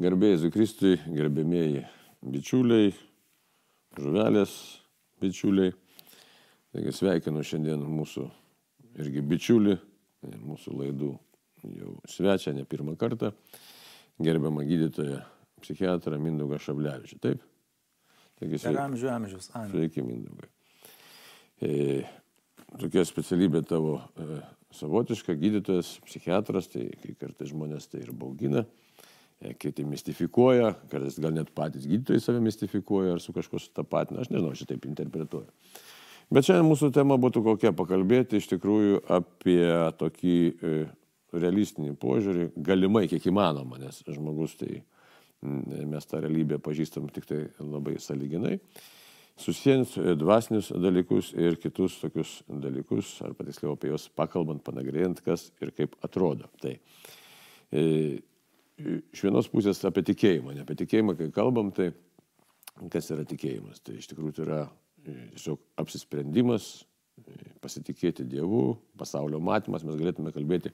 Garbėjai Zikristui, gerbėmėjai bičiuliai, žuvelės bičiuliai. Taigi sveikinu šiandien mūsų irgi bičiulį, mūsų laidų jau svečią ne pirmą kartą, gerbiamą gydytoją, psichiatrą Mindaugą Šablevičių. Taip? Taigi sveiki. Amžių amžius. Sveiki, Mindaugai. E, tokia specialybė tavo e, savotiška, gydytojas, psichiatras, tai kai kartais žmonės tai ir baugina. E, kiti mistifikuoja, kartais gal net patys gydytojai save mistifikuoja ar su kažkuo sutapatina, aš nežinau, šitaip interpretuoju. Bet šiandien mūsų tema būtų kokia pakalbėti iš tikrųjų apie tokį e, realistinį požiūrį, galimai kiek įmanoma, nes žmogus tai mes tą realybę pažįstam tik tai labai saliginai, susijęs dvasinius dalykus ir kitus tokius dalykus, ar patiksliau apie juos pakalbant, panagrėjant, kas ir kaip atrodo. Tai e, iš vienos pusės apie tikėjimą, ne apie tikėjimą, kai kalbam, tai kas yra tikėjimas. Tai iš tikrųjų tai yra e, tiesiog apsisprendimas, e, pasitikėti Dievu, pasaulio matymas, mes galėtume kalbėti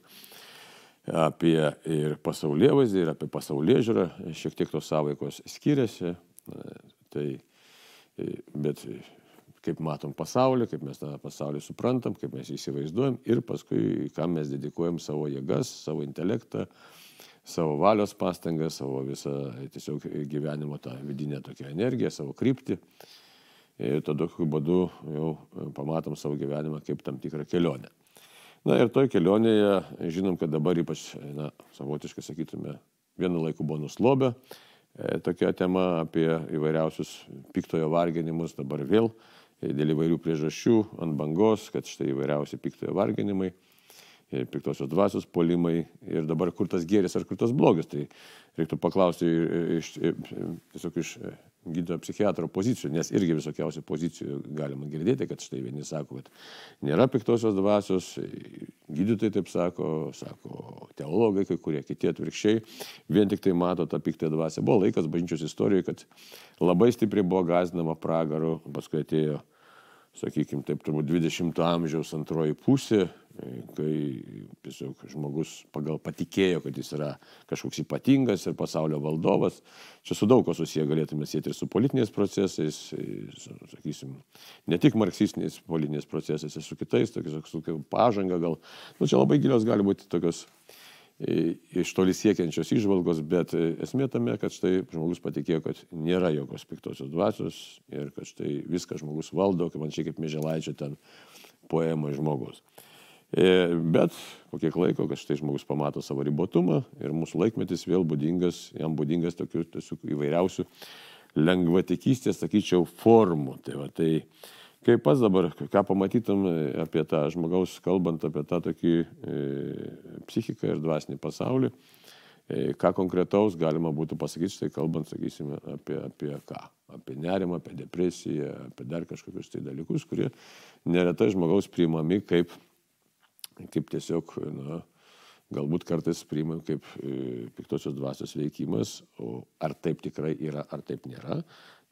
apie ir pasaulyje vaizdį, ir apie pasaulyje žiūrą, šiek tiek tos savaikos skiriasi, tai, e, bet kaip matom pasaulį, kaip mes tą pasaulį suprantam, kaip mes įsivaizduojam ir paskui, kam mes dedikuojam savo jėgas, savo intelektą, savo valios pastangas, savo visą tiesiog gyvenimo tą vidinę tokią energiją, savo kryptį. Ir tada tokiu būdu jau pamatom savo gyvenimą kaip tam tikrą kelionę. Na ir toj kelionėje žinom, kad dabar ypač, na, savotiškai sakytume, vienu laiku buvo nuslobę. E, tokia tema apie įvairiausius piktojo varginimus dabar vėl e, dėl įvairių priežasčių ant bangos, kad štai įvairiausi piktojo varginimai piktosios dvasios polimai ir dabar kur tas gėris ar kur tas blogis. Tai reiktų paklausti iš, tiesiog iš gydytojo psichiatro pozicijų, nes irgi visokiausių pozicijų galima girdėti, kad štai vieni sako, kad nėra piktosios dvasios, gydytojai taip sako, sako teologai, kai kurie kiti atvirkščiai, vien tik tai mato tą piktąją dvasę. Buvo laikas bažnyčios istorijoje, kad labai stipriai buvo gazdinama pragaru, paskui atėjo sakykime, taip turbūt 20-ojo amžiaus antroji pusė, kai tiesiog žmogus pagal patikėjo, kad jis yra kažkoks ypatingas ir pasaulio valdovas. Čia su daug ko susiję galėtume sėti ir su politiniais procesais, su, sakysim, ne tik marksistiniais politiniais procesais, ir su kitais, tokiais, su pažanga gal. Nu, čia labai gilios gali būti tokios iš toli siekiančios išvalgos, bet esmė tame, kad štai žmogus patikėjo, kad nėra jokios piktosios dvasios ir kad štai viską žmogus valdo, kaip man čia kaip mėželaičio ten poema žmogus. E, bet po kiek laiko, kad štai žmogus pamato savo ribotumą ir mūsų laikmetis vėl būdingas, jam būdingas tokių tiesiog įvairiausių lengvatikystės, sakyčiau, formų. Tai, va, tai Kaip pats dabar, ką pamatytum apie tą žmogaus, kalbant apie tą tokį e, psichiką ir dvasinį pasaulį, e, ką konkretaus galima būtų pasakyti, štai kalbant, sakysime, apie, apie ką? Apie nerimą, apie depresiją, apie dar kažkokius tai dalykus, kurie neretai žmogaus priimami kaip, kaip tiesiog, na, galbūt kartais priimam kaip e, piktosios dvasios veikimas, o ar taip tikrai yra, ar taip nėra,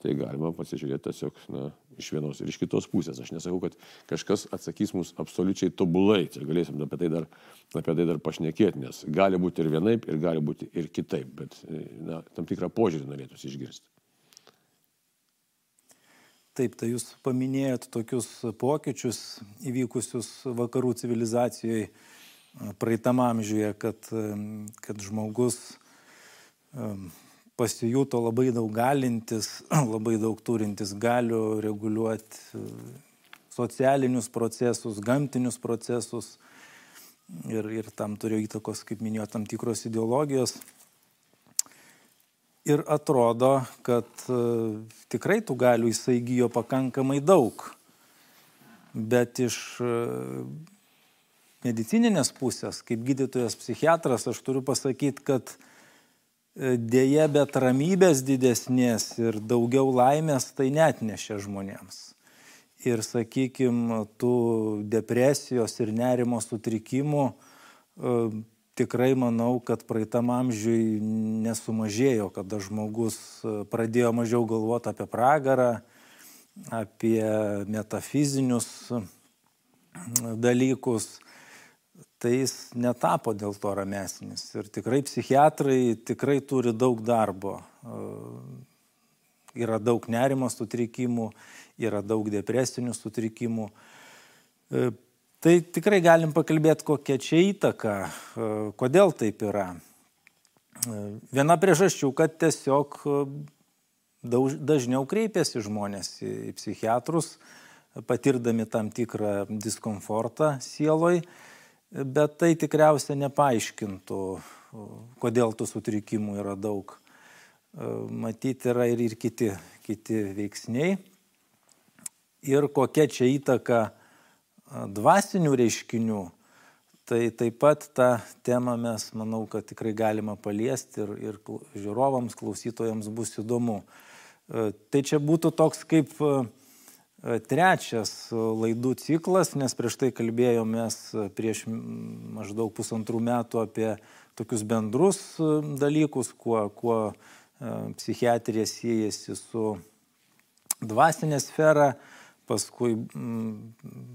tai galima pasižiūrėti tiesiog na, iš vienos ir iš kitos pusės. Aš nesakau, kad kažkas atsakys mums absoliučiai tobulai, čia galėsim apie tai dar, apie tai dar pašnekėti, nes gali būti ir vienaip, ir gali būti ir kitaip, bet na, tam tikrą požiūrį norėtųsi išgirsti. Taip, tai jūs paminėjot tokius pokyčius įvykusius vakarų civilizacijoje praeitam amžiuje, kad, kad žmogus pasijuto labai daug galintis, labai daug turintis galių reguliuoti e, socialinius procesus, gamtinius procesus ir, ir tam turėjo įtakos, kaip minėjau, tam tikros ideologijos. Ir atrodo, kad e, tikrai tų galių jisai įgyjo pakankamai daug. Bet iš e, medicininės pusės, kaip gydytojas psichiatras, aš turiu pasakyti, kad dėje, bet ramybės didesnės ir daugiau laimės tai net nešia žmonėms. Ir, sakykime, tų depresijos ir nerimo sutrikimų e, tikrai manau, kad praeitam amžiui nesumažėjo, kada žmogus e, pradėjo mažiau galvoti apie pragarą, apie metafizinius dalykus. Tai jis netapo dėl to ramesnis. Ir tikrai psichiatrai tikrai turi daug darbo. Yra daug nerimo sutrikimų, yra daug depresinių sutrikimų. Tai tikrai galim pakalbėti, kokia čia įtaka, kodėl taip yra. Viena priežasčių, kad tiesiog dažniau kreipiasi žmonės į psichiatrus, patirdami tam tikrą diskomfortą sieloj, bet tai tikriausiai nepaaiškintų, kodėl tų sutrikimų yra daug. Matyti yra ir, ir kiti, kiti veiksniai. Ir kokia čia įtaka dvasinių reiškinių, tai taip pat tą temą mes, manau, kad tikrai galima paliesti ir, ir žiūrovams, klausytojams bus įdomu. Tai čia būtų toks kaip trečias laidų ciklas, nes prieš tai kalbėjomės prieš maždaug pusantrų metų apie tokius bendrus dalykus, kuo, kuo psichiatrija siejasi su dvasinė sfera. Paskui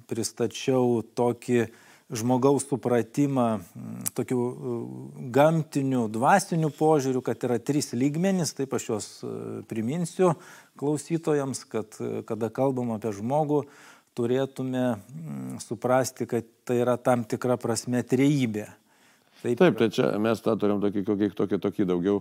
pristačiau tokį žmogaus supratimą tokių gamtinių, dvasinių požiūrių, kad yra trys lygmenys, taip aš juos priminsiu klausytojams, kad kada kalbam apie žmogų, turėtume suprasti, kad tai yra tam tikra prasme trejybė. Taip, taip tai čia mes tą turim tokį, tokį, tokį, tokį daugiau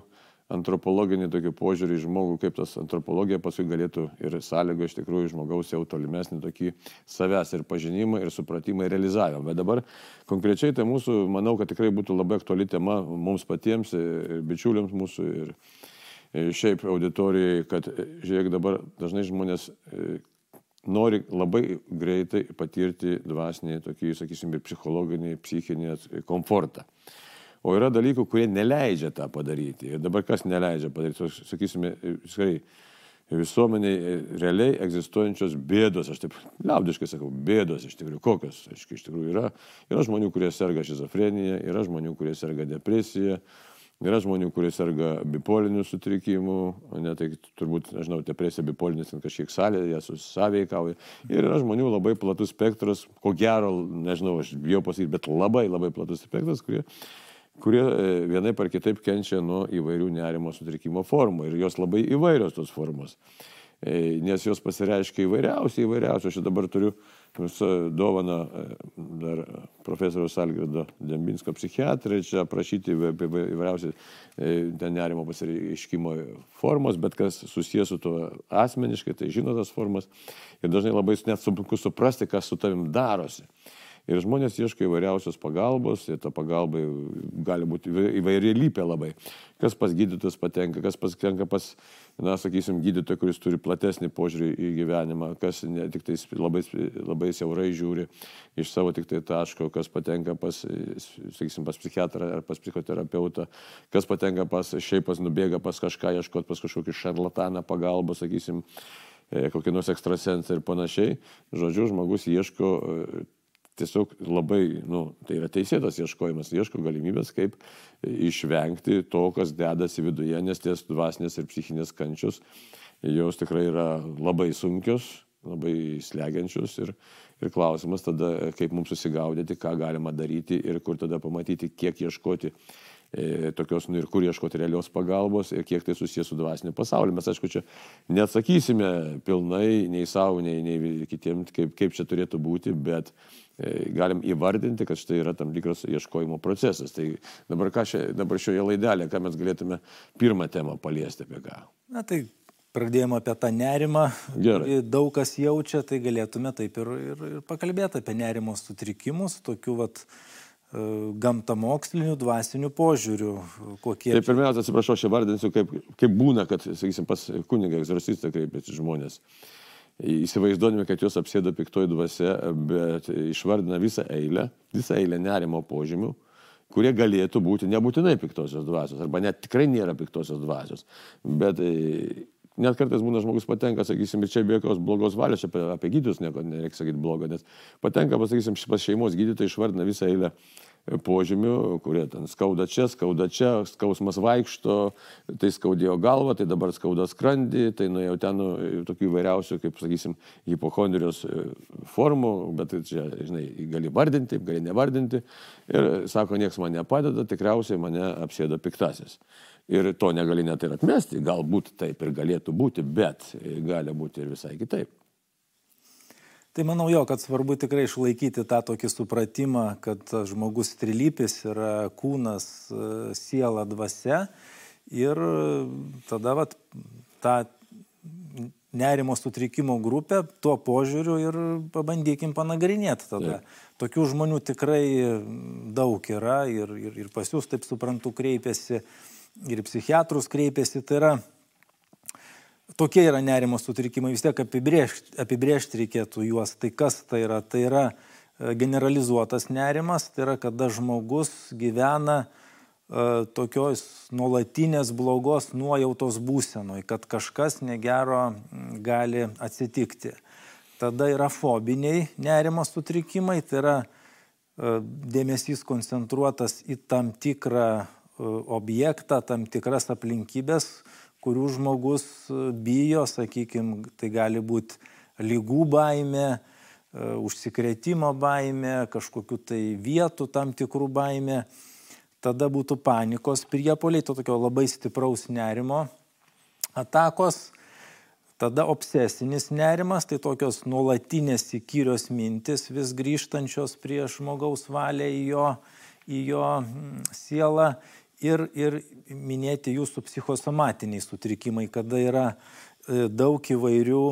antropologinį tokį požiūrį į žmogų, kaip tas antropologija paskui galėtų ir sąlygo iš tikrųjų žmogaus jau tolimesnį tokį savęs ir pažinimą, ir supratimą, ir realizavimą. Bet dabar konkrečiai tai mūsų, manau, kad tikrai būtų labai aktuali tema mums patiems, ir bičiuliams mūsų, ir, ir šiaip auditorijai, kad, žiūrėk, dabar dažnai žmonės e, nori labai greitai patirti dvasinį, tokį, sakysim, ir psichologinį, psichinį komfortą. O yra dalykų, kurie neleidžia tą padaryti. Ir dabar kas neleidžia padaryti, sakysime, tikrai visuomeniai e, realiai egzistuojančios bėdos, aš taip liaudiškai sakau, bėdos iš tikrųjų, kokios, aiškiai, iš tikrųjų yra. Yra žmonių, kurie serga šizofrenija, yra žmonių, kurie serga depresija, yra žmonių, kurie serga bipoliniu sutrikimu, ne tai turbūt, nežinau, depresija, bipolinis, kažkiek salė, jie susavėkauja. Ir yra žmonių labai platus spektras, ko gero, nežinau, aš bijau pasakyti, bet labai labai platus spektras, kurie kurie e, vienai par kitaip kenčia nuo įvairių nerimo sutrikimo formų ir jos labai įvairios tos formos. E, nes jos pasireiškia įvairiausiai, įvairiausiai. Aš dabar turiu visą dovaną e, dar profesoriaus Algirdo Dembinsko psichiatrai čia aprašyti įvairiausiai ten nerimo pasireiškimo formos, bet kas susijęs su tuo asmeniškai, tai žino tas formas ir dažnai labai net sunku suprasti, kas su tavim darosi. Ir žmonės ieško įvairiausios pagalbos, ir ta pagalba gali būti įvairialypė labai. Kas pas gydytus patenka, kas patenka pas, na, sakysim, gydytoją, kuris turi platesnį požiūrį į gyvenimą, kas ne tik tai labai, labai siaurai žiūri iš savo tik tai taško, kas patenka pas, sakysim, pas psichiatrą ar pas psichoterapeutą, kas patenka pas, šiaip pas nubėga pas kažką ieškoti, pas kažkokį šarlataną pagalbą, sakysim, e, kokį nors ekstrasensą ir panašiai. Žodžiu, žmogus ieško tiesiog labai, nu, tai yra teisėtas ieškojimas, ieško galimybės, kaip išvengti to, kas dedasi viduje, nes ties dvasinės ir psichinės kančios, jos tikrai yra labai sunkios, labai slegiančios ir, ir klausimas tada, kaip mums susigaudyti, ką galima daryti ir kur tada pamatyti, kiek ieškoti tokios, nu ir kur ieškoti realios pagalbos ir kiek tai susijęs su dvasiniu pasauliu. Mes, aišku, čia neatsakysime pilnai nei savo, nei, nei kitiems, kaip, kaip čia turėtų būti, bet e, galim įvardinti, kad štai yra tam tikras ieškojimo procesas. Tai dabar, šia, dabar šioje laidelėje, ką mes galėtume pirmą temą paliesti apie ką? Na tai pradėjome apie tą nerimą, Gerai. daug kas jaučia, tai galėtume taip ir, ir, ir pakalbėti apie nerimo sutrikimus, tokių vat, e, gamtamokslinių, dvasinių požiūrių. Kokie... Tai pirmiausia, atsiprašau, aš vardinsiu, kaip, kaip būna, kad, sakysim, pas kunigą egzorcistą kreipiasi žmonės. Įsivaizduodami, kad juos apsėdo piktoji dvasia, bet išvardina visą eilę, visą eilę nerimo požymių, kurie galėtų būti nebūtinai piktosios dvasios, arba net tikrai nėra piktosios dvasios, bet net kartais būna žmogus patenka, sakysim, ir čia be jokios blogos valios, apie, apie gydytus nieko nereikia sakyti blogo, nes patenka, pasakysim, pas šeimos gydytojai išvardina visą eilę požymių, kurie ten skauda čia, skauda čia, skausmas vaikšto, tai skaudėjo galvą, tai dabar skauda skrandį, tai nuėjau ten nu, tokių įvairiausių, kaip sakysim, hipochondrijos e, formų, bet čia, žinai, gali vardinti, gali nevardinti. Ir sako, niekas man nepadeda, tikriausiai mane apsėdo piktasis. Ir to negali net ir atmesti, galbūt taip ir galėtų būti, bet gali būti ir visai kitaip. Tai manau jo, kad svarbu tikrai išlaikyti tą tokį supratimą, kad žmogus trilypis yra kūnas, siela, dvasia ir tada vat, tą nerimo sutrikimo grupę tuo požiūriu ir pabandykim panagrinėti tada. Taip. Tokių žmonių tikrai daug yra ir, ir, ir pas jūs, taip suprantu, kreipiasi, ir psichiatrus kreipiasi. Tai yra tokie yra nerimo sutrikimai, vis tiek apibrėžti, apibrėžti reikėtų juos. Tai kas tai yra? Tai yra e, generalizuotas nerimas, tai yra kada žmogus gyvena uh, tokios nuolatinės blogos nuojautos būsenoj, kad kažkas negero gali atsitikti. Tada yra fobiniai nerimo sutrikimai, tai yra uh, dėmesys koncentruotas į tam tikrą objektą, tam tikras aplinkybės, kurių žmogus e, bijo, sakykime, tai gali būti lygų baime, užsikrėtimo baime, kažkokiu tai vietų tam tikrų baime. Tada būtų panikos priepoliai, to tokio labai stipraus nerimo atakos. Tada obsesinis nerimas, tai tokios nuolatinės įkyrios mintis vis grįžtančios prie žmogaus valią į jo, į jo sielą ir, ir minėti jūsų psichosomatiniai sutrikimai, kada yra e, daug įvairių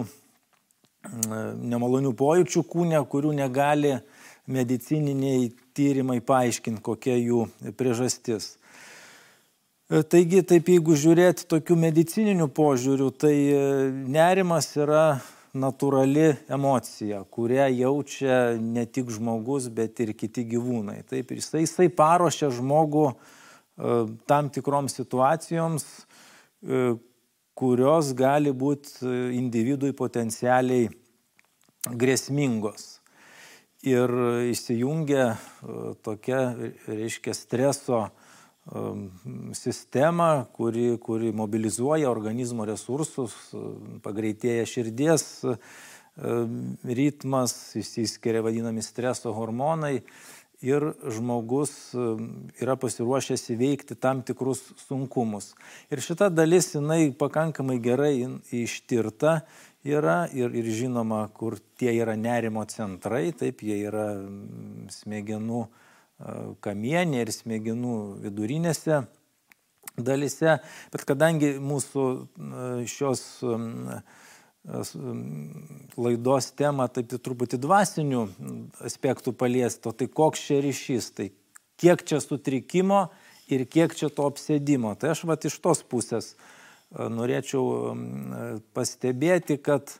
nemalonių pojūčių kūne, kurių negali medicininiai tyrimai paaiškinti, kokia jų priežastis. E, taigi, taip jeigu žiūrėti tokių medicininių požiūrių, tai e, nerimas yra natūrali emocija, kurią jaučia ne tik žmogus, bet ir kiti gyvūnai. Taip, jisai, jisai paruošia žmogų uh, E, tam tikroms situacijoms, e, kurios gali būti e, individui potencialiai grėsmingos. Ir įsijungia tokia, reiškia, streso sistema, kuri, kuri mobilizuoja organizmo resursus, pagreitėja širdies ritmas, įsiskiria vadinami streso hormonai ir žmogus yra pasiruošęs įveikti tam tikrus sunkumus. Ir šita dalis jinai pakankamai gerai ištirta yra ir, ir žinoma, kur tie yra nerimo centrai, taip jie yra smegenų kamienė ir smegenų vidurinėse dalise, bet kadangi mūsų šios laidos temą taip truputį dvasinių aspektų paliesto, tai koks čia ryšys, tai kiek čia sutrikimo ir kiek čia to apsėdimo. Tai aš vat iš tos pusės e, norėčiau pastebėti, kad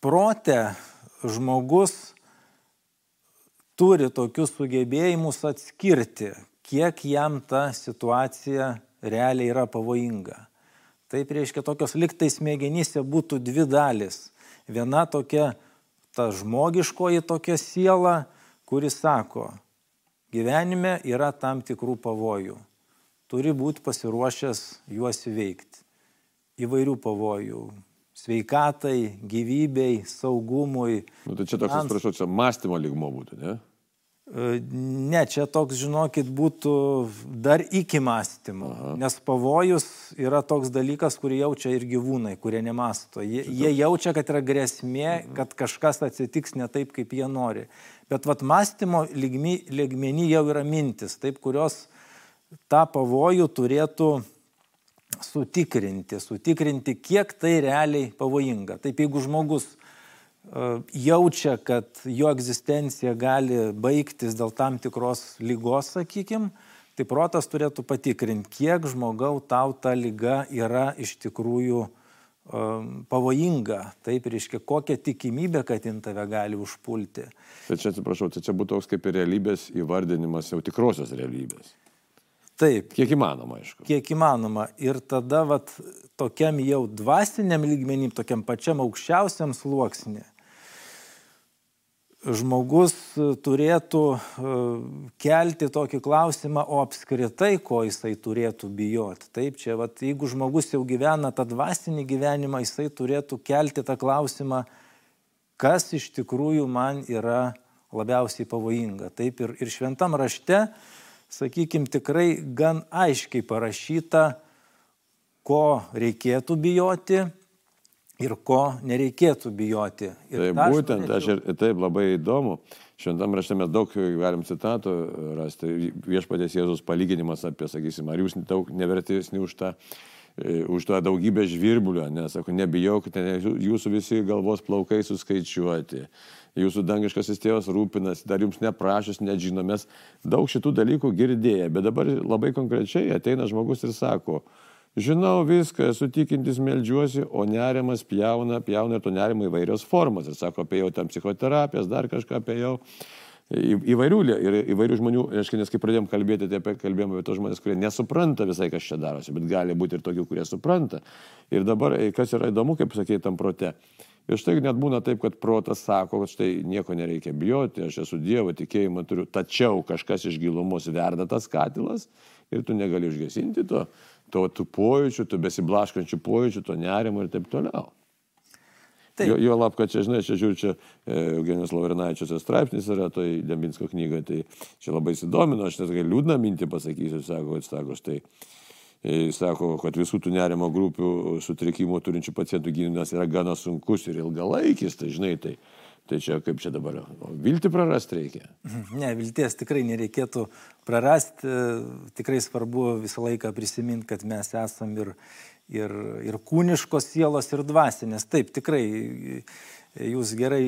prote žmogus turi tokius sugebėjimus atskirti, kiek jam ta situacija realiai yra pavojinga. Taip reiškia, tokios liktai smegenyse būtų dvi dalis. Viena tokia, ta žmogiškoji tokia siela, kuri sako, gyvenime yra tam tikrų pavojų. Turi būti pasiruošęs juos įveikti. Įvairių pavojų. Sveikatai, gyvybei, saugumui. Nu, tai čia toks, atsiprašau, čia mąstymo lygmo būtų, ne? Ne, čia toks, žinokit, būtų dar iki mąstymo, Aha. nes pavojus yra toks dalykas, kurį jaučia ir gyvūnai, kurie nemasto. Jie, jie jaučia, kad yra grėsmė, kad kažkas atsitiks ne taip, kaip jie nori. Bet vat mąstymo lygmenį jau yra mintis, taip, kurios tą pavojų turėtų sutikrinti, sutikrinti, kiek tai realiai pavojinga. Taip, jeigu žmogus jaučia, kad jo egzistencija gali baigtis dėl tam tikros lygos, sakykim, tai protas turėtų patikrinti, kiek žmogau tau ta lyga yra iš tikrųjų um, pavojinga. Taip reiškia, kokia tikimybė, kad jin tave gali užpulti. Tai čia atsiprašau, tai čia būtų toks kaip ir realybės įvardinimas jau tikrosios realybės. Taip. Kiek įmanoma, aišku. Kiek įmanoma. Ir tada, vat, tokiam jau dvasiniam lygmenim, tokiam pačiam aukščiausiam sluoksnė, žmogus turėtų e, kelti tokį klausimą, o apskritai, ko jisai turėtų bijoti. Taip, čia, vat, jeigu žmogus jau gyvena tą dvasinį gyvenimą, jisai turėtų kelti tą klausimą, kas iš tikrųjų man yra labiausiai pavojinga. Taip ir, ir šventam rašte, sakykime, tikrai gan aiškiai parašyta, ko reikėtų bijoti ir ko nereikėtų bijoti. Ir tai būtent, aš ir taip labai įdomu. Šventam rašte mes daug galim citatų rasti. Viešpatės Jėzus palyginimas apie, sakysim, ar jūs daug nevertesni už tą, e, už tą daugybę žvirbulių, nes, sako, nebijokite, jūsų visi galvos plaukai suskaičiuoti. Jūsų dangiškasis tėvas rūpinasi, dar jums neprašęs, net žinomės, daug šitų dalykų girdėję, bet dabar labai konkrečiai ateina žmogus ir sako, Žinau viską, esu tikintis, melžiuosi, o nerimas pjauna, pjauna ir to nerimo įvairios formos. Ir sako, apie jau tam psichoterapijas, dar kažką apie jau. Įvairių, ir įvairių žmonių, reiškia, nes kai pradėjom kalbėti, tai apie, kalbėjome apie tos žmonės, kurie nesupranta visai, kas čia darosi, bet gali būti ir tokių, kurie supranta. Ir dabar, kas yra įdomu, kaip sakė tam prote. Ir štai net būna taip, kad protas sako, kad štai nieko nereikia bijoti, aš esu Dievo tikėjimą turiu, tačiau kažkas iš gilumos verda tas katilas ir tu negali užgesinti to to tų pojūčių, tų besiblaškančių pojūčių, to nerimo ir taip toliau. Taip. Jo, jo lab, kad čia, žinai, čia žiūriu, čia e, Eugenijos Laurinaičios straipsnis yra toj Dembinsko knygoje, tai čia labai įsidomino, aš net liūdną mintį pasakysiu, sako, kad sako, štai, e, sako, kad visų tų nerimo grupių sutrikimų turinčių pacientų gydymas yra gana sunkus ir ilgalaikis, tai žinai, tai Tai čia kaip čia dabar, viltį prarasti reikia? Ne, vilties tikrai nereikėtų prarasti. Tikrai svarbu visą laiką prisiminti, kad mes esam ir, ir, ir kūniškos sielos, ir dvasinės. Taip, tikrai jūs gerai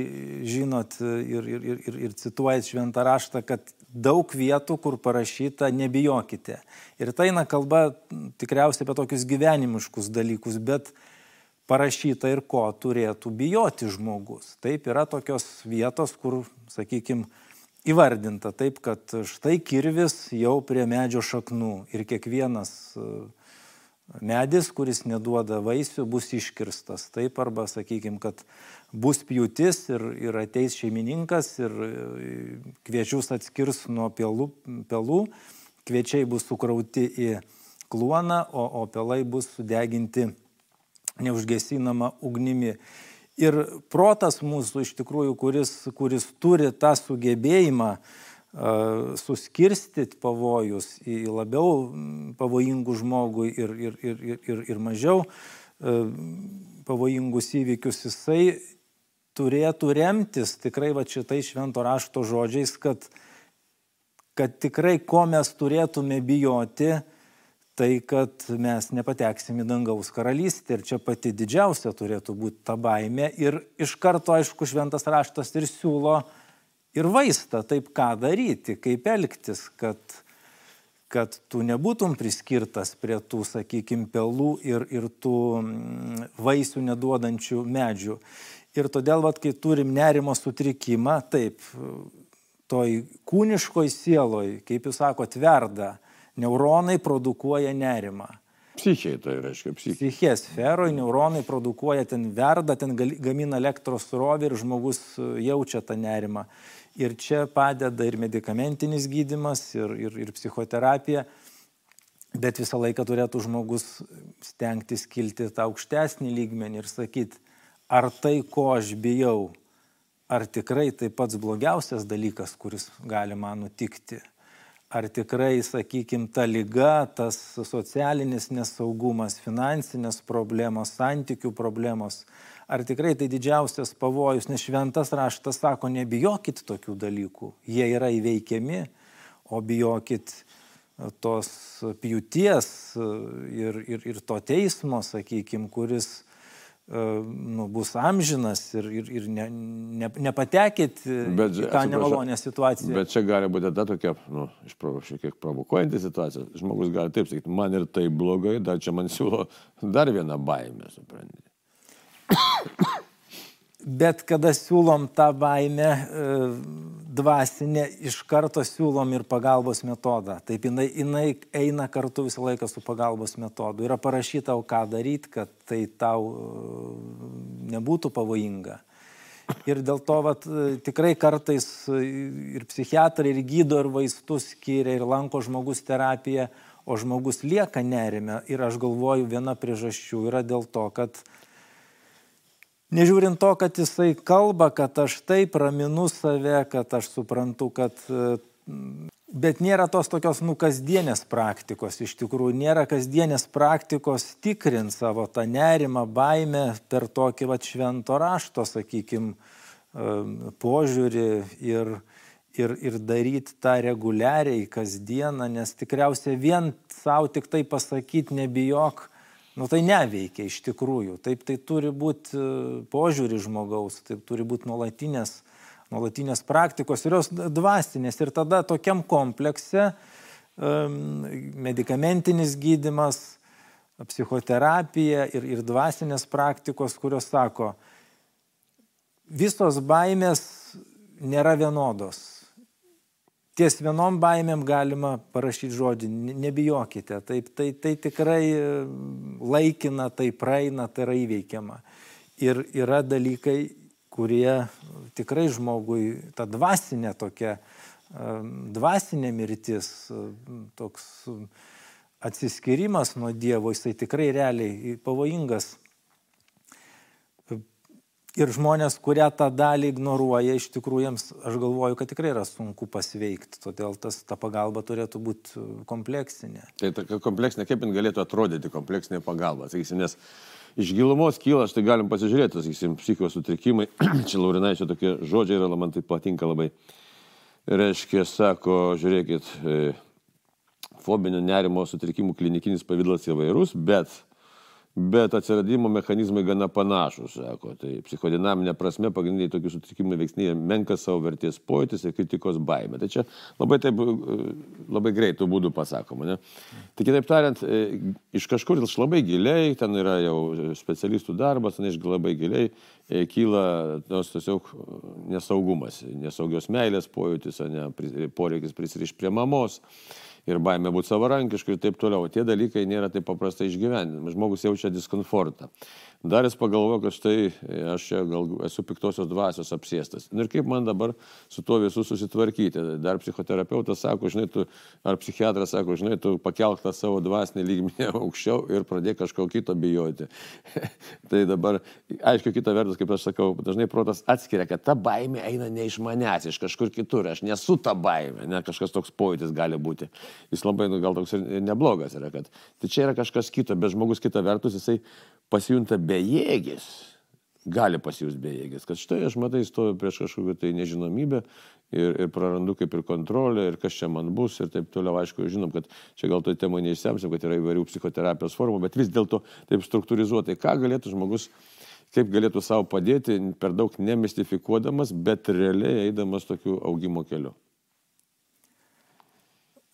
žinot ir, ir, ir, ir cituojat šventą raštą, kad daug vietų, kur parašyta nebijokite. Ir tai eina kalba tikriausiai apie tokius gyvenimiškus dalykus, bet parašyta ir ko turėtų bijoti žmogus. Taip yra tokios vietos, kur, sakykime, įvardinta taip, kad štai kirvis jau prie medžio šaknų ir kiekvienas e, medis, kuris neduoda vaisių, bus iškirstas. Taip arba, sakykime, kad bus pjūtis ir, ir ateis šeimininkas ir e, kviečius atskirs nuo pelų, pelų kviečiai bus sukrauti į kluoną, o, o pelai bus sudeginti neužgesinama ugnimi. Ir protas mūsų iš tikrųjų, kuris, kuris turi tą sugebėjimą uh, suskirstyti pavojus į labiau pavojingų žmogų ir, ir, ir, ir, ir mažiau uh, pavojingus įvykius, jisai turėtų remtis tikrai va šitai švento rašto žodžiais, kad, kad tikrai ko mes turėtume bijoti, tai, kad mes nepateksim į dangaus karalystę ir čia pati didžiausia turėtų būti ta baime. Ir iš karto, aišku, šventas raštas ir siūlo ir vaistą, taip ką daryti, kaip elgtis, kad, kad tu nebūtum priskirtas prie tų, sakykime, pelų ir, ir tų mm, vaisių neduodančių medžių. Ir todėl, vat, kai turim nerimo sutrikimą, taip, toj kūniškoj sieloj, kaip jūs sakote, verda neuronai produkuoja nerimą. Psichiai tai reiškia psichiai. Psichė sferoje neuronai produkuoja, ten verda, ten gamina elektros srovę ir žmogus e, jaučia tą nerimą. Ir čia padeda ir medikamentinis gydimas, ir, ir, ir psichoterapija, bet visą laiką turėtų žmogus stengtis kilti tą aukštesnį lygmenį ir sakyti, ar tai, ko aš bijau, ar tikrai tai pats blogiausias dalykas, kuris gali man nutikti ar tikrai, sakykime, ta lyga, tas socialinis nesaugumas, finansinės problemos, santykių problemos, ar tikrai tai didžiausias pavojus, nes šventas raštas sako, nebijokit tokių dalykų, jie yra įveikiami, o bijokit tos pjūties ir, ir, ir to teismo, sakykime, kuris E, nu, bus amžinas ir, ir, ir ne, ne, nepatekit bet, į tą nemalonę situaciją. Bet čia gali būti ta tokia, nu, išprovo, šiek tiek provokuojanti situacija. Žmogus gali taip sakyti, man ir tai blogai, dar čia man siūlo dar vieną baimę, suprantate. Bet kada siūlom tą baimę, e, dvasinė, iš karto siūlom ir pagalbos metodą. Taip jinai, jinai eina kartu visą laiką su pagalbos metodu. Yra parašyta, o ką daryti, kad tai tau e, nebūtų pavojinga. Ir dėl to vat, tikrai kartais ir psichiatrai, ir gydo, ir vaistus skiria, ir lanko žmogus terapiją, o žmogus lieka nerime. Ir aš galvoju, viena priežasčių yra dėl to, kad nežiūrint to, kad jisai kalba, kad aš taip raminu save, kad aš suprantu, kad Bet nėra tos tokios, nu, kasdienės praktikos, iš tikrųjų, nėra kasdienės praktikos tikrint savo tą nerimą, baimę per tokį va švento rašto, sakykime, požiūrį ir, ir, ir daryti tą reguliariai kasdieną, nes tikriausiai vien savo tik tai pasakyti nebijok, nu tai neveikia iš tikrųjų. Taip tai turi būti e, požiūrį žmogaus, taip turi būti nuolatinės nuolatinės praktikos ir jos dvasinės. Ir tada tokiam komplekse medikamentinis gydimas, psichoterapija ir, ir dvasinės praktikos, kurios sako, visos baimės nėra vienodos. Ties vienom baimėm galima parašyti žodį, nebijokite, taip, tai, tai tikrai laikina, tai praeina, tai yra įveikiama. Ir yra dalykai, kurie tikrai žmogui ta dvasinė tokia, dvasinė mirtis, toks atsiskirimas nuo Dievo, jisai tikrai realiai pavojingas. Ir žmonės, kurie tą dalį ignoruoja, iš tikrųjų jiems, aš galvoju, kad tikrai yra sunku pasveikti, todėl tas, ta pagalba turėtų būti kompleksinė. Tai ta kompleksinė, kaip jin galėtų atrodyti kompleksinė pagalba, sakysim, nes iš gilumos kyla, štai galim pasižiūrėti, sakysim, psichikos sutrikimai, čia Laurinaičio tokie žodžiai yra, man tai patinka labai. Reiškia, sako, žiūrėkit, e, fobinio nerimo sutrikimų klinikinis pavydas įvairus, bet bet atsiradimo mechanizmai gana panašus, sako. Tai psichodinaminė prasme pagrindiniai tokių sutrikimų veiksniai menkas savo vertės pojūtis ir kritikos baime. Tai čia labai, taip, labai greitų būdų pasakoma. Ne? Tai kitaip tariant, e, iš kažkur iš labai giliai, ten yra jau specialistų darbas, ten iš labai giliai e, kyla tos tiesiog nesaugumas, nesaugios meilės pojūtis, ne, poreikis prisirišti prie mamos ir baimė būti savarankišku ir taip toliau. Tie dalykai nėra taip paprastai išgyvenimi. Žmogus jaučia diskomfortą. Dar jis pagalvojo, kad štai e, aš čia gal esu piktosios dvasios apsėstas. Nu ir kaip man dabar su tuo visu susitvarkyti. Dar psichoterapeutas sako, žinai, tu, ar psichiatras sako, žinai, tu pakelk tą savo dvasinį lygmenį aukščiau ir pradėk kažko kito bijoti. tai dabar, aišku, kita vertus, kaip aš sakau, dažnai protas atskiria, kad ta baimė eina ne iš manęs, iš kažkur kitur. Aš nesu ta baimė, ne kažkas toks pojūtis gali būti. Jis labai, nu, gal toks ir neblogas yra, kad tai čia yra kažkas kito, bet žmogus kita vertus, jisai pasijunta bejėgis, gali pasijusti bejėgis, kad štai aš matai stoviu prieš kažkokią tai nežinomybę ir, ir prarandu kaip ir kontrolę ir kas čia man bus ir taip toliau, aišku, žinom, kad čia gal to temą neišsiamsim, kad yra įvairių psichoterapijos formų, bet vis dėlto taip struktūrizuotai, ką galėtų žmogus kaip galėtų savo padėti, per daug nemistifikuodamas, bet realiai eidamas tokiu augimo keliu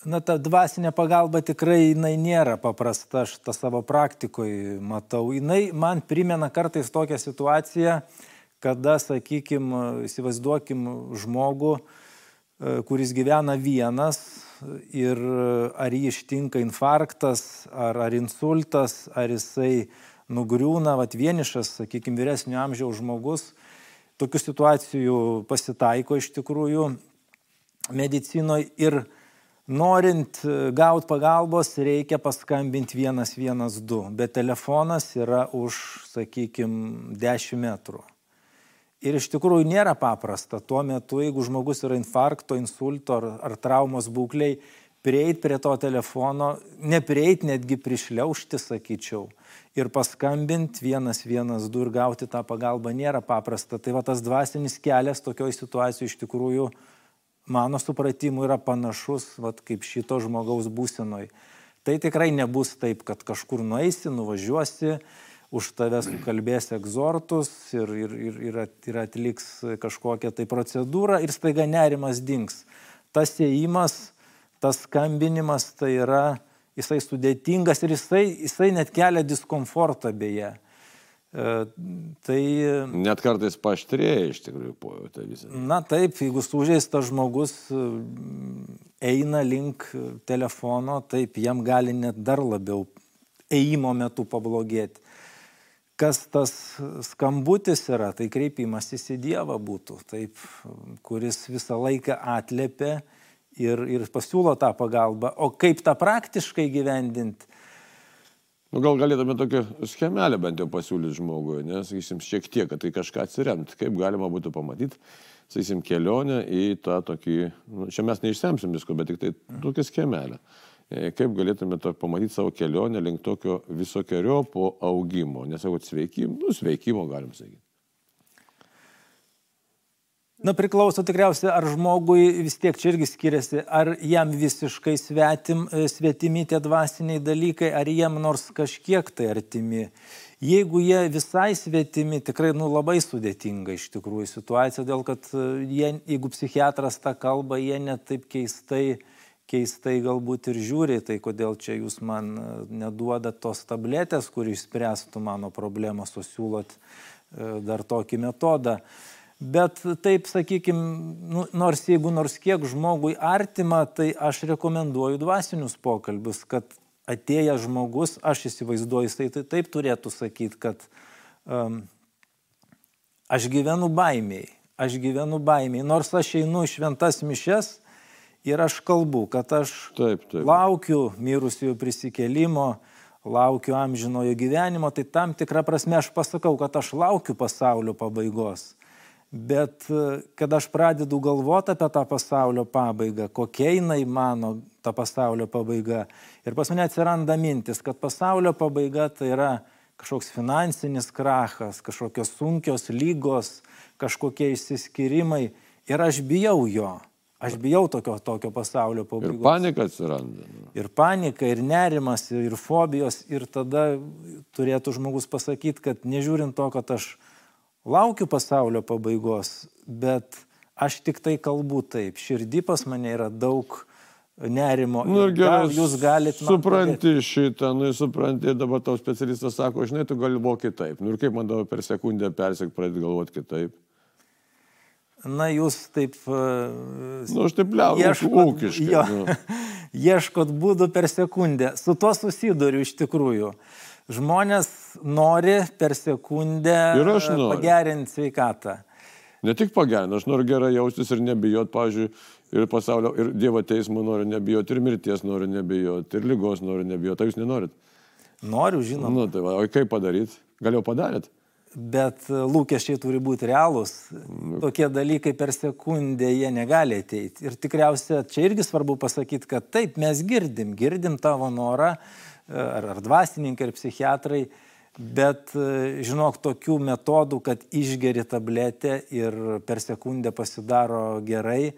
na ta dvasinė pagalba tikrai jinai nėra paprasta, aš tą savo praktikoje matau. Jinai man primena kartais tokią situaciją, kada, sakykime, įsivaizduokim žmogų, e, kuris gyvena vienas ir ar jį ištinka infarktas, ar, ar insultas, ar jisai nugriūna, vat vienišas, sakykime, vyresnio amžiaus žmogus. Tokių situacijų pasitaiko iš tikrųjų medicinoje ir Norint e, gauti pagalbos, reikia paskambinti 112, bet telefonas yra už, sakykime, 10 metrų. Ir iš tikrųjų nėra paprasta tuo metu, jeigu žmogus yra infarkto, insulto ar, ar traumos būkliai, prieit prie to telefono, neprieit netgi prišliaužti, sakyčiau, ir paskambinti 112 ir gauti tą pagalbą nėra paprasta. Tai va tas dvasinis kelias tokioje situacijoje iš tikrųjų mano supratimu yra panašus, vat, kaip šito žmogaus būsenoj. Tai tikrai nebus taip, kad kažkur nueisi, nuvažiuosi, už tave sukalbės egzortus ir, ir, ir, ir, atliks kažkokią tai procedūrą ir staiga nerimas dings. Tas įėjimas, tas skambinimas tai yra, jisai sudėtingas ir jisai, jisai net kelia diskomfortą beje. E, tai... Net kartais paštrėja iš tikrųjų pojūtą visą. Na taip, jeigu sužeistas žmogus e, eina link telefono, taip jam gali net dar labiau ėjimo metu pablogėti. kas tas skambutis yra, tai kreipimasis į Dievą būtų, taip, kuris visą laiką atlėpia ir, ir pasiūlo tą pagalbą. O kaip tą praktiškai gyvendinti? Nu, gal galėtume tokią schemelę bent jau pasiūlyti žmogui, nes, sakysim, šiek tiek, kad tai kažką atsiremt, kaip galima būtų pamatyti, sakysim, kelionę į tą tokį, nu, čia mes neišsemsim visko, bet tik tai tokią schemelę. E, kaip galėtume pamatyti savo kelionę link tokio visokiojo po augimo, nesakau sveikimo, nu sveikimo galim sakyti. Na priklauso tikriausiai, ar žmogui vis tiek čia irgi skiriasi, ar jam visiškai svetim, svetimi tie dvasiniai dalykai, ar jam nors kažkiek tai artimi. Jeigu jie visai svetimi, tikrai nu, labai sudėtinga iš tikrųjų situacija, dėl kad e, jie, jeigu psichiatras tą kalbą, jie net taip keistai keistai galbūt ir žiūri, tai kodėl čia jūs man e, neduodat tos tabletės, kuri išspręstų mano problemą, susiūlot e, dar tokį metodą. Bet taip, sakykime, nu, nors jeigu nors kiek žmogui artima, tai aš rekomenduoju dvasinius pokalbius, kad atėjęs žmogus, aš įsivaizduoju, jisai tai taip turėtų sakyti, kad um, aš gyvenu baimiai, aš gyvenu baimiai, nors aš einu šventas mišes, ir aš kalbu, kad aš taip, taip. laukiu mirusiųjų prisikelimo, laukiu amžinojo gyvenimo, tai tam tikrą prasme aš pasakau, kad aš laukiu pasaulio pabaigos. Bet kad aš pradedu galvoti apie tą pasaulio pabaigą, kokia jinai mano ta pasaulio pabaiga. Ir pas mane atsiranda mintis, kad pasaulio pabaiga tai yra kažkoks finansinis krachas, kažkokios sunkios lygos, kažkokie išsiskyrimai. Ir aš bijau jo. Aš bijau tokio, tokio pasaulio pabaigos. Ir panika atsiranda. Nu. Ir panika, ir nerimas, ir fobijos. Ir tada turėtų žmogus pasakyti, kad nežiūrint to, kad aš laukiu pasaulio pabaigos, bet aš tik tai kalbu taip. Širdį pas mane yra daug nerimo. Nu, ir gerai, jūs galite. Supranti šitą, nu, supranti, dabar tau specialistas sako, žinai, tu galvoji kitaip. Nu, ir kaip man dabar per sekundę persik pradėti galvoti kitaip. Na, jūs taip... Na, nu, aš taip liaudiškai, ūkiškai. Jo, nu. ieškot būdų per sekundę. Su tuo susiduriu iš tikrųjų. Žmonės nori per sekundę pagerinti sveikatą. Ne tik pagerinti, aš noriu gerai jaustis ir nebijot, pavyzdžiui, ir pasaulio, ir Dievo teismo noriu nebijoti, ir mirties noriu nebijoti, ir lygos noriu nebijoti. Tai jūs nenorit? Noriu, žinoma. Nu, tai va, o kaip padaryti? Gal jau padarėt? bet lūkesčiai turi būti realūs. Tokie dalykai per sekundę jie negali ateiti. Ir tikriausia, čia irgi svarbu pasakyti, kad taip, mes girdim, girdim tavo norą, ar, ar dvasininkai, ar psichiatrai, bet žinok, tokių metodų, kad išgeri tabletę ir per sekundę pasidaro gerai,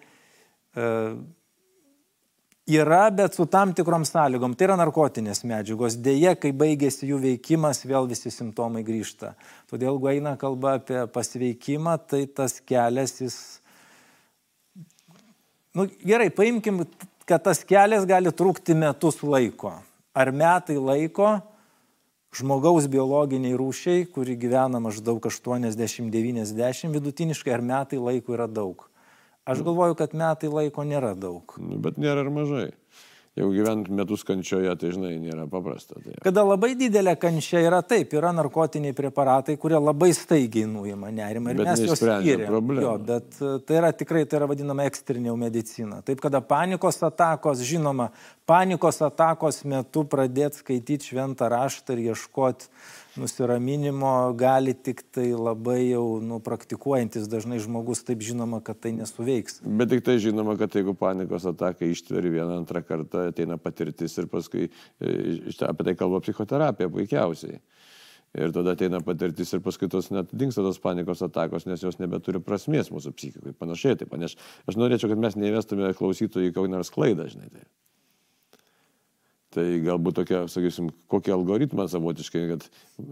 Yra, bet su tam tikrom sąlygom. Tai yra narkotinės medžiagos. Deja, kai baigėsi jų veikimas, vėl visi simptomai grįžta. Todėl, jeigu eina kalba apie pasveikimą, tai tas kelias jis... Nu, gerai, paimkim, kad tas kelias gali trukti metus laiko. Ar metai laiko žmogaus biologiniai rūšiai, kuri gyvena maždaug 80-90 vidutiniškai, ar metai laiko yra daug. Aš galvoju, kad metai laiko nėra daug. Nu, bet nėra ir mažai. Jeigu gyvent metus kančioje, tai žinai, nėra paprasta. Tai... Kada labai didelė kančia yra taip, yra narkotiniai preparatai, kurie labai staigiai nuima nerimą ir bet mes juos skiriam. Jo, bet e, tai yra tikrai, tai yra vadinama ekstrinė medicina. Taip, kada panikos atakos, žinoma, panikos atakos metu pradėti skaityti šventą raštą ir ieškoti nusiraminimo gali tik tai labai jau nu, praktikuojantis dažnai žmogus, taip žinoma, kad tai nesuveiks. Bet tik tai žinoma, kad jeigu panikos ataka ištveri vieną antrą kartą, ateina patirtis ir paskui e, apie tai kalba psichoterapija puikiausiai. Ir tada ateina patirtis ir paskui tos net dinksta tos panikos atakos, nes jos nebeturi prasmės mūsų psichikai. Panašiai taip, nes aš norėčiau, kad mes neįvestume klausytojų į kokią nors klaidą, žinai. Tai. Tai galbūt tokia, sakysim, kokį algoritmą savotiškai, kad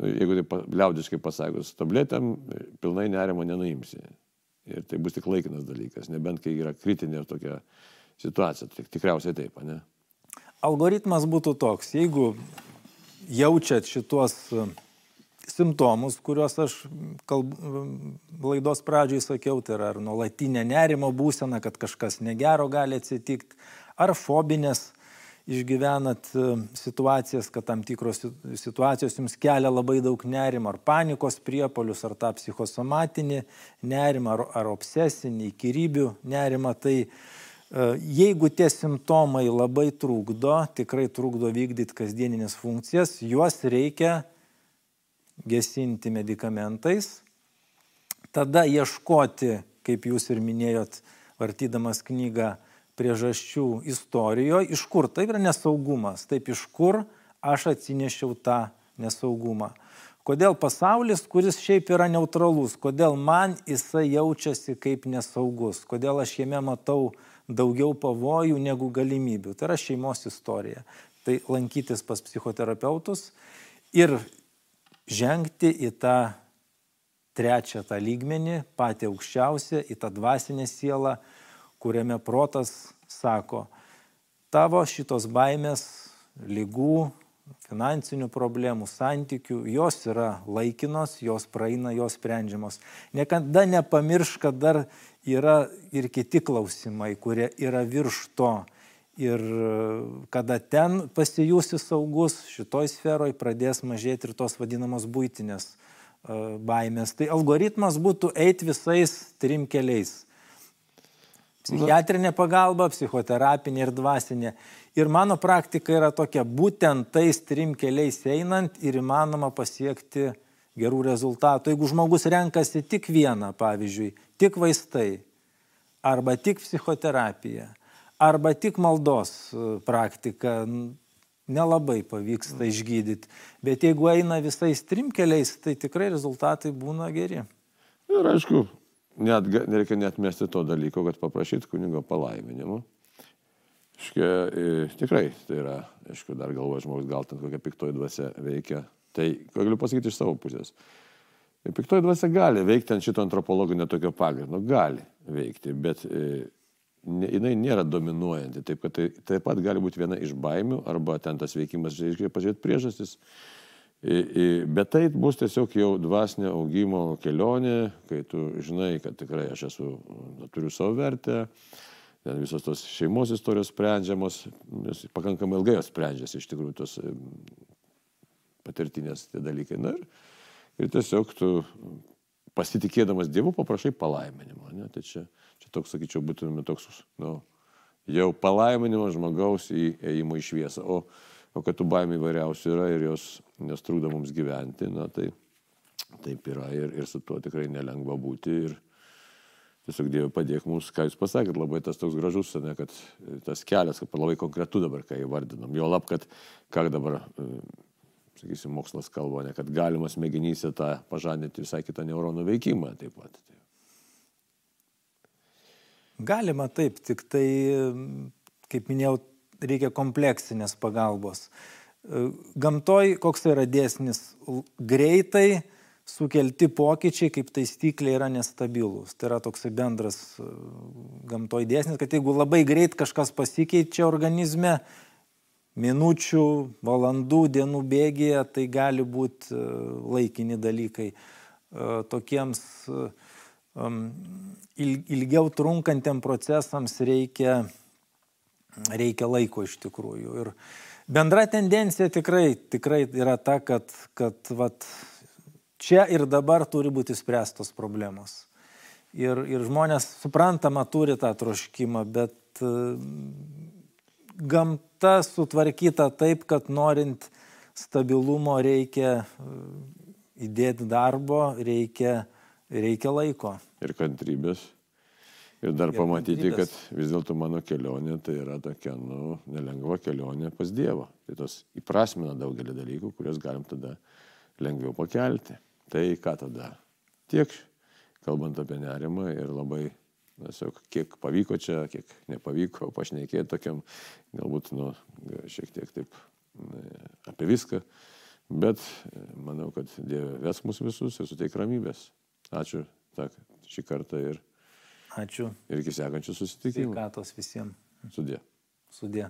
jeigu tai liaudiškai pasakius, tabletėm pilnai nerimo nenuimsi. Ir tai bus tik laikinas dalykas, nebent kai yra kritinė tokia situacija. Tik, tikriausiai taip, ne? Algoritmas būtų toks, jeigu jaučiat šitos e, simptomus, kuriuos aš kalb, laidos pradžioj sakiau, tai yra ar nuolatinė nerimo būsena, kad kažkas negero gali atsitikti, ar fobinės išgyvenat e, situacijas, kad tam tikros situacijos jums kelia labai daug nerimo, ar panikos priepolius, ar tą psichosomatinį nerimą, ar, ar obsesinį, įkyrybių nerimą, tai e, jeigu tie simptomai labai trukdo, tikrai trukdo vykdyti kasdieninės funkcijas, juos reikia gesinti medikamentais, tada ieškoti, kaip jūs ir minėjot, vartydamas knygą, priežasčių istorijoje, iš kur tai yra nesaugumas, taip iš kur aš atsinešiau tą nesaugumą. Kodėl pasaulis, kuris šiaip yra neutralus, kodėl man jisai jaučiasi kaip nesaugus, kodėl aš jame matau daugiau pavojų negu galimybių. Tai yra šeimos istorija. Tai lankytis pas psichoterapeutus ir žengti į tą trečią tą lygmenį, patį aukščiausią, į tą dvasinę sielą, kuriame protas sako, tavo šitos baimės, lygų, finansinių problemų, santykių, jos yra laikinos, jos praeina, jos sprendžiamos. Niekada nepamiršk, kad dar yra ir kiti klausimai, kurie yra virš to. Ir kada ten pasijūsi saugus, šitoj sferoj pradės mažėti ir tos vadinamos būtinės e, baimės. Tai algoritmas būtų eiti visais trim keliais Psichiatrinė pagalba, psichoterapinė ir dvasinė. Ir mano praktika yra tokia, būtent tais trim keliais einant ir įmanoma pasiekti gerų rezultatų. Jeigu žmogus renkasi tik vieną, pavyzdžiui, tik vaistai, arba tik psichoterapija, arba tik maldos e, praktika, nelabai pavyksta išgydyti. Bet jeigu eina visais trim keliais, tai tikrai rezultatai būna geri. Ir aišku, net, nereikia net mesti to dalyko, kad paprašyti kunigo palaiminimo. Iškia, tikrai, tai yra, aišku, dar galvoja žmogus, gal ten kokia piktoji dvasia veikia. Tai, ką galiu pasakyti iš savo pusės. Piktoji dvasia gali veikti ant šito antropologinio tokio pagrindo, gali veikti, bet ne, jinai nėra dominuojanti, taip kad tai taip pat gali būti viena iš baimių arba ten tas veikimas, reiškia, pažiūrėti priežastis, Bet tai bus tiesiog jau dvasinio augimo kelionė, kai tu žinai, kad tikrai aš esu, turiu savo vertę, ten visos tos šeimos istorijos sprendžiamos, nes pakankamai ilgai jos sprendžiasi iš tikrųjų tos patirtinės tie dalykai. Na, ir, ir tiesiog tu pasitikėdamas Dievu paprašai palaiminimo. Ne? Tai čia, čia toks, sakyčiau, būtume toks, nu, jau palaiminimo žmogaus įėjimo į šviesą. O O kad tų baimių įvairiausių yra ir jos, jos trukdo mums gyventi, na tai taip yra ir, ir su tuo tikrai nelengva būti. Ir tiesiog Dieve padėk mums, ką Jūs pasakėt, labai tas toks gražus, ne, kad tas kelias, kad labai konkretu dabar, ką įvardinam. Jo lab, kad ką dabar, sakysim, mokslas kalba, ne, kad galima smegenyse tą pažadinti visai kitą neuronų veikimą taip pat. Galima taip, tik tai, kaip minėjau, reikia kompleksinės pagalbos. E, gamtoj koks yra dėsnis? Greitai sukelti pokyčiai kaip taisyklė yra nestabilūs. Tai yra toksai bendras e, gamtoj dėsnis, kad jeigu labai greit kažkas pasikeičia organizme, minučių, valandų, dienų bėgėje, tai gali būti e, laikini dalykai. Tokiems ilgiau trunkantiem procesams reikia reikia laiko iš tikrųjų. Ir bendra tendencija tikrai, tikrai yra ta, kad, kad vat, čia ir dabar turi būti spręstos problemos. Ir, ir žmonės suprantama turi tą troškimą, bet uh, gamta sutvarkyta taip, kad norint stabilumo reikia uh, įdėti darbo, reikia, reikia laiko. Ir kantrybės. Ir dar pamatyti, kad vis dėlto mano kelionė tai yra tokia, nu, nelengva kelionė pas Dievą. Tai tos įprasmina daugelį dalykų, kuriuos galim tada lengviau pakelti. Tai ką tada? Tiek, kalbant apie nerimą ir labai, tiesiog, kiek pavyko čia, kiek nepavyko pašnekėti tokiam, galbūt, nu, šiek tiek taip apie viską. Bet manau, kad Dieve ves mus visus ir suteik ramybės. Ačiū tak, šį kartą ir Ačiū. Ir iki sekančių susitikimų. Sveikatos visiems. Sudė. Sudė.